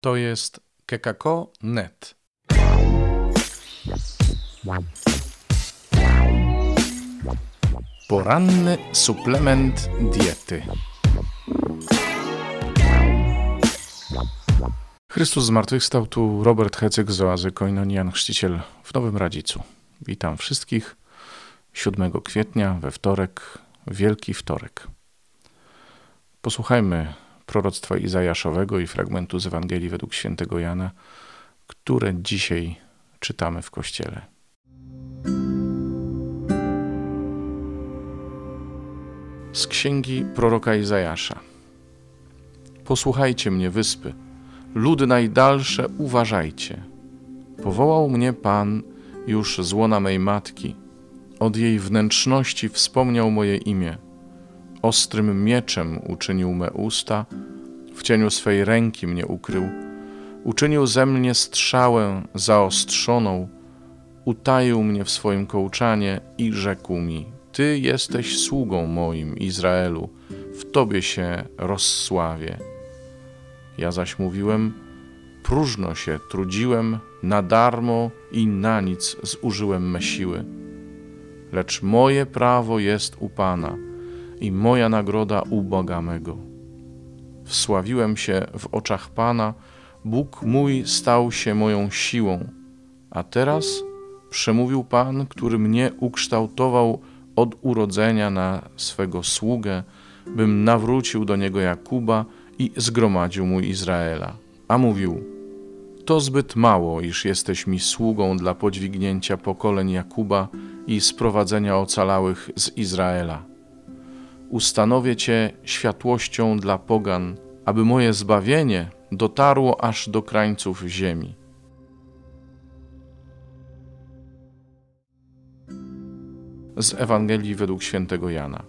To jest kekako.net. Poranny suplement diety. Chrystus zmartwychwstał tu Robert Hecyk z oazy Koinonian, chrzciciel w Nowym Radzicu. Witam wszystkich 7 kwietnia we wtorek, Wielki Wtorek. Posłuchajmy proroctwa Izajaszowego i fragmentu z Ewangelii według świętego Jana, które dzisiaj czytamy w Kościele. Z księgi proroka Izajasza. Posłuchajcie mnie, wyspy, ludy najdalsze, uważajcie. Powołał mnie Pan już z łona mej matki. Od jej wnętrzności wspomniał moje imię. Ostrym mieczem uczynił me usta, w cieniu swej ręki mnie ukrył. Uczynił ze mnie strzałę zaostrzoną, utaił mnie w swoim kołczanie i rzekł mi: Ty jesteś sługą moim, Izraelu, w Tobie się rozsławię. Ja zaś mówiłem: Próżno się trudziłem, na darmo i na nic zużyłem me siły. Lecz moje prawo jest u Pana i moja nagroda u Boga mego. Wsławiłem się w oczach Pana, Bóg mój stał się moją siłą. A teraz przemówił Pan, który mnie ukształtował od urodzenia na swego sługę, bym nawrócił do niego Jakuba i zgromadził mu Izraela. A mówił: To zbyt mało, iż jesteś mi sługą dla podźwignięcia pokoleń Jakuba i sprowadzenia ocalałych z Izraela ustanowię Cię światłością dla pogan, aby moje zbawienie dotarło aż do krańców ziemi. Z Ewangelii według świętego Jana.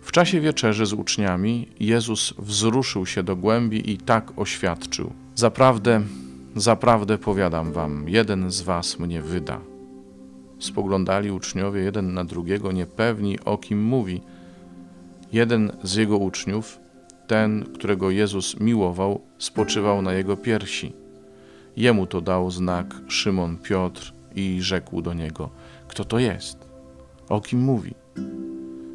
W czasie wieczerzy z uczniami Jezus wzruszył się do głębi i tak oświadczył: Zaprawdę, zaprawdę powiadam wam, jeden z was mnie wyda. Spoglądali uczniowie jeden na drugiego, niepewni o kim mówi. Jeden z jego uczniów, ten, którego Jezus miłował, spoczywał na jego piersi. Jemu to dał znak Szymon Piotr i rzekł do niego: Kto to jest? O kim mówi?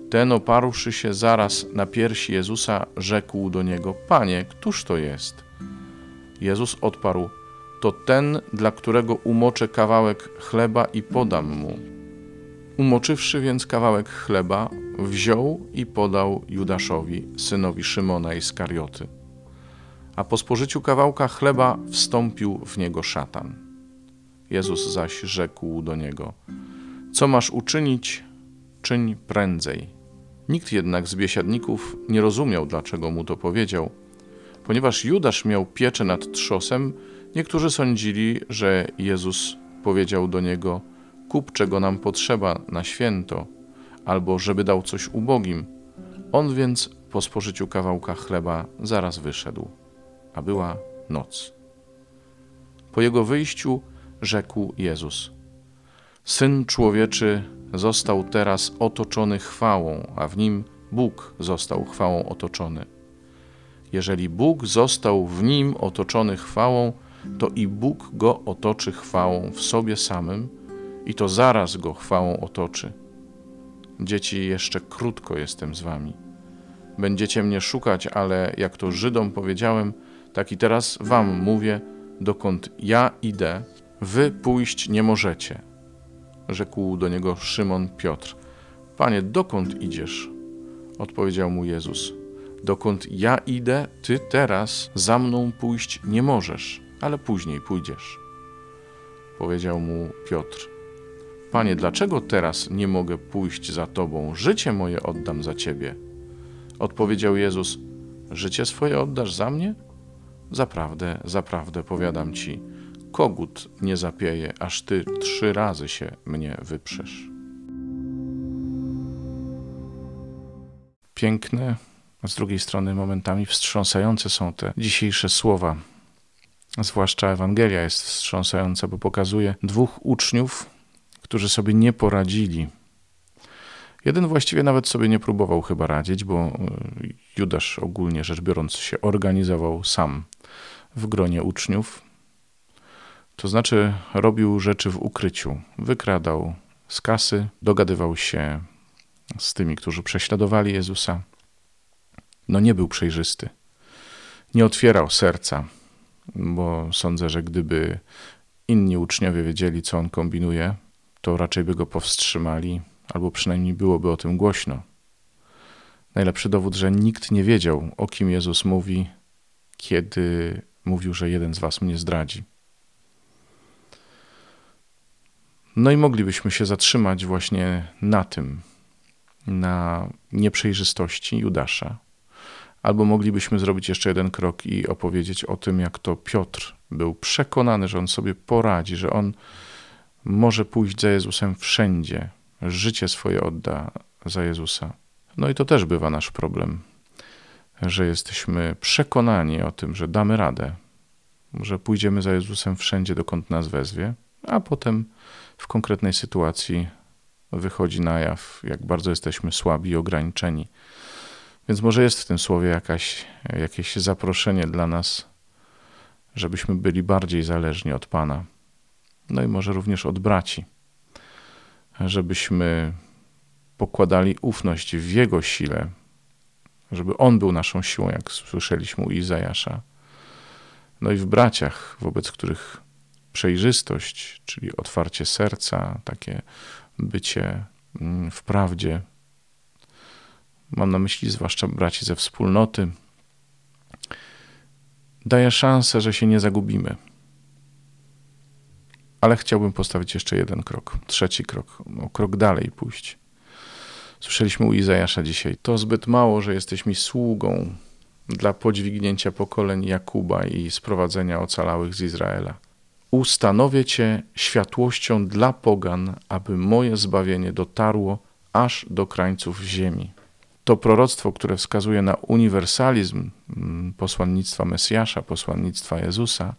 Ten, oparłszy się zaraz na piersi Jezusa, rzekł do niego: Panie, któż to jest? Jezus odparł: to ten, dla którego umoczę kawałek chleba i podam mu. Umoczywszy więc kawałek chleba, wziął i podał Judaszowi, synowi Szymona i Skarioty. A po spożyciu kawałka chleba wstąpił w niego szatan. Jezus zaś rzekł do niego: Co masz uczynić, czyń prędzej. Nikt jednak z biesiadników nie rozumiał, dlaczego mu to powiedział. Ponieważ Judasz miał pieczę nad trzosem, Niektórzy sądzili, że Jezus powiedział do niego: Kup czego nam potrzeba na święto, albo żeby dał coś ubogim. On więc po spożyciu kawałka chleba zaraz wyszedł, a była noc. Po jego wyjściu rzekł Jezus: Syn człowieczy został teraz otoczony chwałą, a w nim Bóg został chwałą otoczony. Jeżeli Bóg został w nim otoczony chwałą, to i Bóg go otoczy chwałą w sobie samym i to zaraz go chwałą otoczy. Dzieci, jeszcze krótko jestem z wami. Będziecie mnie szukać, ale jak to Żydom powiedziałem, tak i teraz wam mówię, dokąd ja idę, wy pójść nie możecie. Rzekł do niego Szymon Piotr. Panie, dokąd idziesz? Odpowiedział mu Jezus. Dokąd ja idę, ty teraz za mną pójść nie możesz ale później pójdziesz. Powiedział mu Piotr: Panie, dlaczego teraz nie mogę pójść za Tobą? Życie moje oddam za Ciebie. Odpowiedział Jezus: Życie swoje oddasz za mnie? Zaprawdę, zaprawdę powiadam Ci, kogut nie zapieje, aż Ty trzy razy się mnie wyprzesz. Piękne, a z drugiej strony momentami wstrząsające są te dzisiejsze słowa Zwłaszcza Ewangelia jest wstrząsająca, bo pokazuje dwóch uczniów, którzy sobie nie poradzili. Jeden właściwie nawet sobie nie próbował chyba radzić, bo Judasz ogólnie rzecz biorąc się organizował sam w gronie uczniów. To znaczy robił rzeczy w ukryciu, wykradał z kasy, dogadywał się z tymi, którzy prześladowali Jezusa. No nie był przejrzysty. Nie otwierał serca, bo sądzę, że gdyby inni uczniowie wiedzieli, co on kombinuje, to raczej by go powstrzymali, albo przynajmniej byłoby o tym głośno. Najlepszy dowód, że nikt nie wiedział, o kim Jezus mówi, kiedy mówił, że jeden z was mnie zdradzi. No i moglibyśmy się zatrzymać właśnie na tym, na nieprzejrzystości Judasza. Albo moglibyśmy zrobić jeszcze jeden krok i opowiedzieć o tym, jak to Piotr był przekonany, że on sobie poradzi, że on może pójść za Jezusem wszędzie, życie swoje odda za Jezusa. No i to też bywa nasz problem, że jesteśmy przekonani o tym, że damy radę, że pójdziemy za Jezusem wszędzie, dokąd nas wezwie, a potem w konkretnej sytuacji wychodzi na jaw, jak bardzo jesteśmy słabi i ograniczeni. Więc może jest w tym słowie jakaś, jakieś zaproszenie dla nas, żebyśmy byli bardziej zależni od Pana, no i może również od braci, żebyśmy pokładali ufność w Jego sile, żeby On był naszą siłą, jak słyszeliśmy u Izajasza. No i w braciach, wobec których przejrzystość, czyli otwarcie serca, takie bycie mm, w prawdzie. Mam na myśli zwłaszcza braci ze wspólnoty. Daje szansę, że się nie zagubimy. Ale chciałbym postawić jeszcze jeden krok, trzeci krok, o krok dalej pójść. Słyszeliśmy u Izajasza dzisiaj. To zbyt mało, że jesteśmy sługą dla podźwignięcia pokoleń Jakuba i sprowadzenia ocalałych z Izraela. Ustanowię Cię światłością dla pogan, aby moje zbawienie dotarło aż do krańców ziemi. To proroctwo, które wskazuje na uniwersalizm mm, posłannictwa Mesjasza, posłannictwa Jezusa,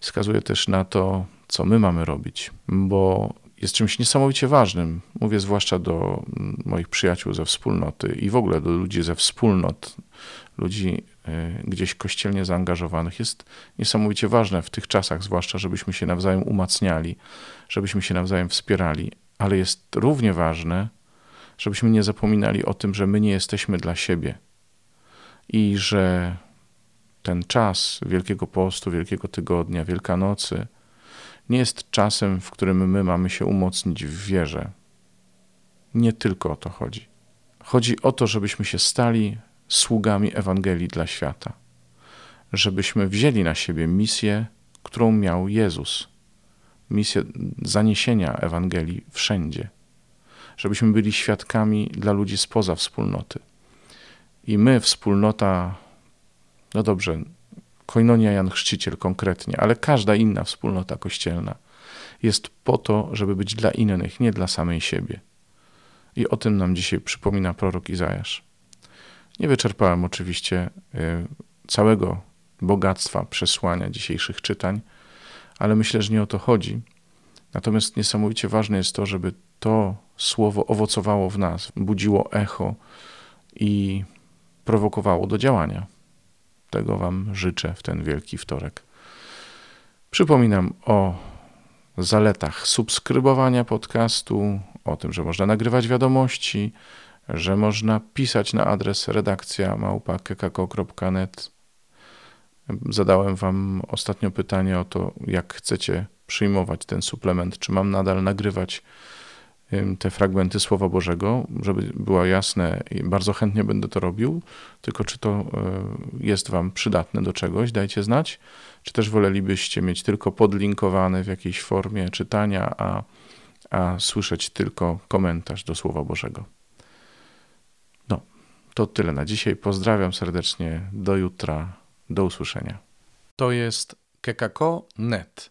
wskazuje też na to, co my mamy robić, bo jest czymś niesamowicie ważnym. Mówię zwłaszcza do mm, moich przyjaciół ze wspólnoty i w ogóle do ludzi ze wspólnot, ludzi y, gdzieś kościelnie zaangażowanych. Jest niesamowicie ważne w tych czasach, zwłaszcza, żebyśmy się nawzajem umacniali, żebyśmy się nawzajem wspierali, ale jest równie ważne, żebyśmy nie zapominali o tym, że my nie jesteśmy dla siebie i że ten czas Wielkiego Postu, Wielkiego Tygodnia, Wielkanocy, nie jest czasem, w którym my mamy się umocnić w wierze. Nie tylko o to chodzi. Chodzi o to, żebyśmy się stali sługami Ewangelii dla świata, żebyśmy wzięli na siebie misję, którą miał Jezus misję zaniesienia Ewangelii wszędzie, żebyśmy byli świadkami dla ludzi spoza wspólnoty. I my, wspólnota, no dobrze, Koinonia Jan Chrzciciel konkretnie, ale każda inna wspólnota kościelna jest po to, żeby być dla innych, nie dla samej siebie. I o tym nam dzisiaj przypomina prorok Izajasz. Nie wyczerpałem oczywiście y, całego bogactwa przesłania dzisiejszych czytań, ale myślę, że nie o to chodzi. Natomiast niesamowicie ważne jest to, żeby to słowo owocowało w nas, budziło echo i prowokowało do działania. Tego Wam życzę w ten wielki wtorek. Przypominam o zaletach subskrybowania podcastu, o tym, że można nagrywać wiadomości, że można pisać na adres redakcja małpa.kekako.net. Zadałem Wam ostatnio pytanie o to, jak chcecie przyjmować ten suplement. Czy mam nadal nagrywać te fragmenty Słowa Bożego, żeby było jasne, bardzo chętnie będę to robił, tylko czy to e, jest Wam przydatne do czegoś, dajcie znać, czy też wolelibyście mieć tylko podlinkowane w jakiejś formie czytania, a, a słyszeć tylko komentarz do Słowa Bożego. No, to tyle na dzisiaj. Pozdrawiam serdecznie. Do jutra. Do usłyszenia. To jest kekako.net.